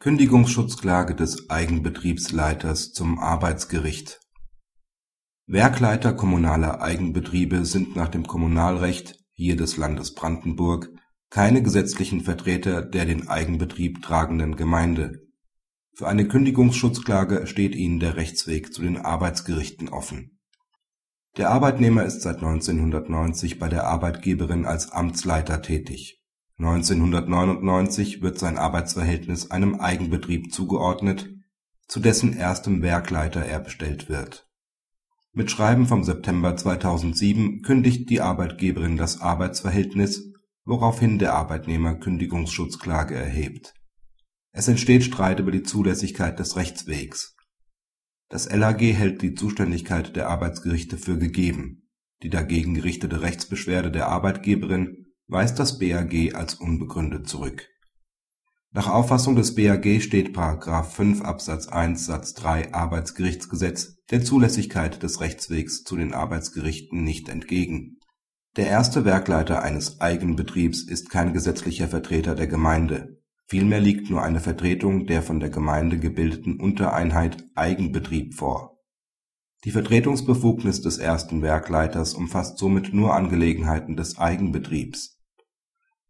Kündigungsschutzklage des Eigenbetriebsleiters zum Arbeitsgericht Werkleiter kommunaler Eigenbetriebe sind nach dem Kommunalrecht (hier des Landes Brandenburg) keine gesetzlichen Vertreter der den Eigenbetrieb tragenden Gemeinde. Für eine Kündigungsschutzklage steht ihnen der Rechtsweg zu den Arbeitsgerichten offen. Der Arbeitnehmer ist seit 1990 bei der Arbeitgeberin als Amtsleiter tätig 1999 wird sein Arbeitsverhältnis einem Eigenbetrieb zugeordnet, zu dessen erstem Werkleiter er bestellt wird. Mit Schreiben vom September 2007 kündigt die Arbeitgeberin das Arbeitsverhältnis, woraufhin der Arbeitnehmer Kündigungsschutzklage erhebt. Es entsteht Streit über die Zulässigkeit des Rechtswegs. Das LAG hält die Zuständigkeit der Arbeitsgerichte für gegeben, die dagegen gerichtete Rechtsbeschwerde der Arbeitgeberin weist das BAG als unbegründet zurück. Nach Auffassung des BAG steht § 5 Absatz 1 Satz 3 Arbeitsgerichtsgesetz der Zulässigkeit des Rechtswegs zu den Arbeitsgerichten nicht entgegen. Der erste Werkleiter eines Eigenbetriebs ist kein gesetzlicher Vertreter der Gemeinde, vielmehr liegt nur eine Vertretung der von der Gemeinde gebildeten Untereinheit Eigenbetrieb vor. Die Vertretungsbefugnis des ersten Werkleiters umfasst somit nur Angelegenheiten des Eigenbetriebs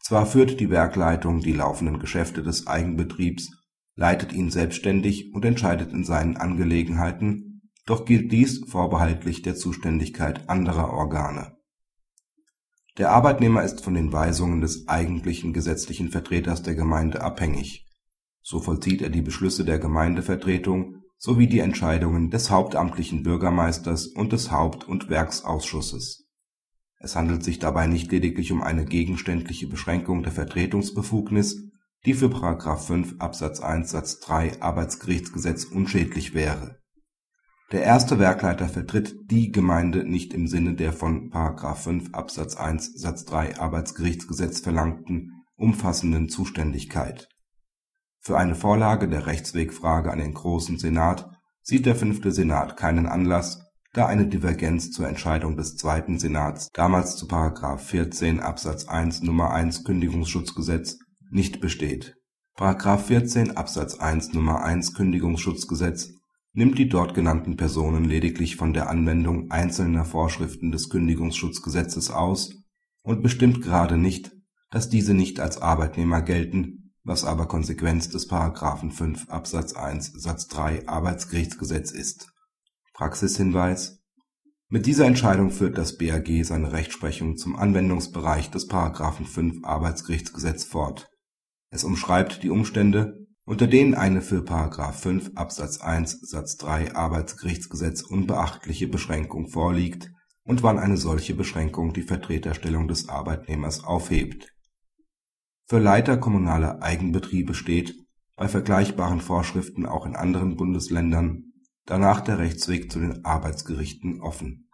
zwar führt die Werkleitung die laufenden Geschäfte des Eigenbetriebs, leitet ihn selbstständig und entscheidet in seinen Angelegenheiten, doch gilt dies vorbehaltlich der Zuständigkeit anderer Organe. Der Arbeitnehmer ist von den Weisungen des eigentlichen gesetzlichen Vertreters der Gemeinde abhängig. So vollzieht er die Beschlüsse der Gemeindevertretung sowie die Entscheidungen des hauptamtlichen Bürgermeisters und des Haupt und Werksausschusses es handelt sich dabei nicht lediglich um eine gegenständliche Beschränkung der Vertretungsbefugnis, die für § 5 Absatz 1 Satz 3 Arbeitsgerichtsgesetz unschädlich wäre. Der erste Werkleiter vertritt die Gemeinde nicht im Sinne der von § 5 Absatz 1 Satz 3 Arbeitsgerichtsgesetz verlangten umfassenden Zuständigkeit. Für eine Vorlage der Rechtswegfrage an den Großen Senat sieht der fünfte Senat keinen Anlass da eine Divergenz zur Entscheidung des zweiten Senats damals zu § 14 Absatz 1 Nr. 1 Kündigungsschutzgesetz nicht besteht. § 14 Absatz 1 Nr. 1 Kündigungsschutzgesetz nimmt die dort genannten Personen lediglich von der Anwendung einzelner Vorschriften des Kündigungsschutzgesetzes aus und bestimmt gerade nicht, dass diese nicht als Arbeitnehmer gelten, was aber Konsequenz des § 5 Absatz 1 Satz 3 Arbeitsgerichtsgesetz ist Praxishinweis Mit dieser Entscheidung führt das BAG seine Rechtsprechung zum Anwendungsbereich des § 5 Arbeitsgerichtsgesetz fort. Es umschreibt die Umstände, unter denen eine für § 5 Absatz 1 Satz 3 Arbeitsgerichtsgesetz unbeachtliche Beschränkung vorliegt und wann eine solche Beschränkung die Vertreterstellung des Arbeitnehmers aufhebt. Für Leiter kommunaler Eigenbetriebe steht bei vergleichbaren Vorschriften auch in anderen Bundesländern danach der Rechtsweg zu den Arbeitsgerichten offen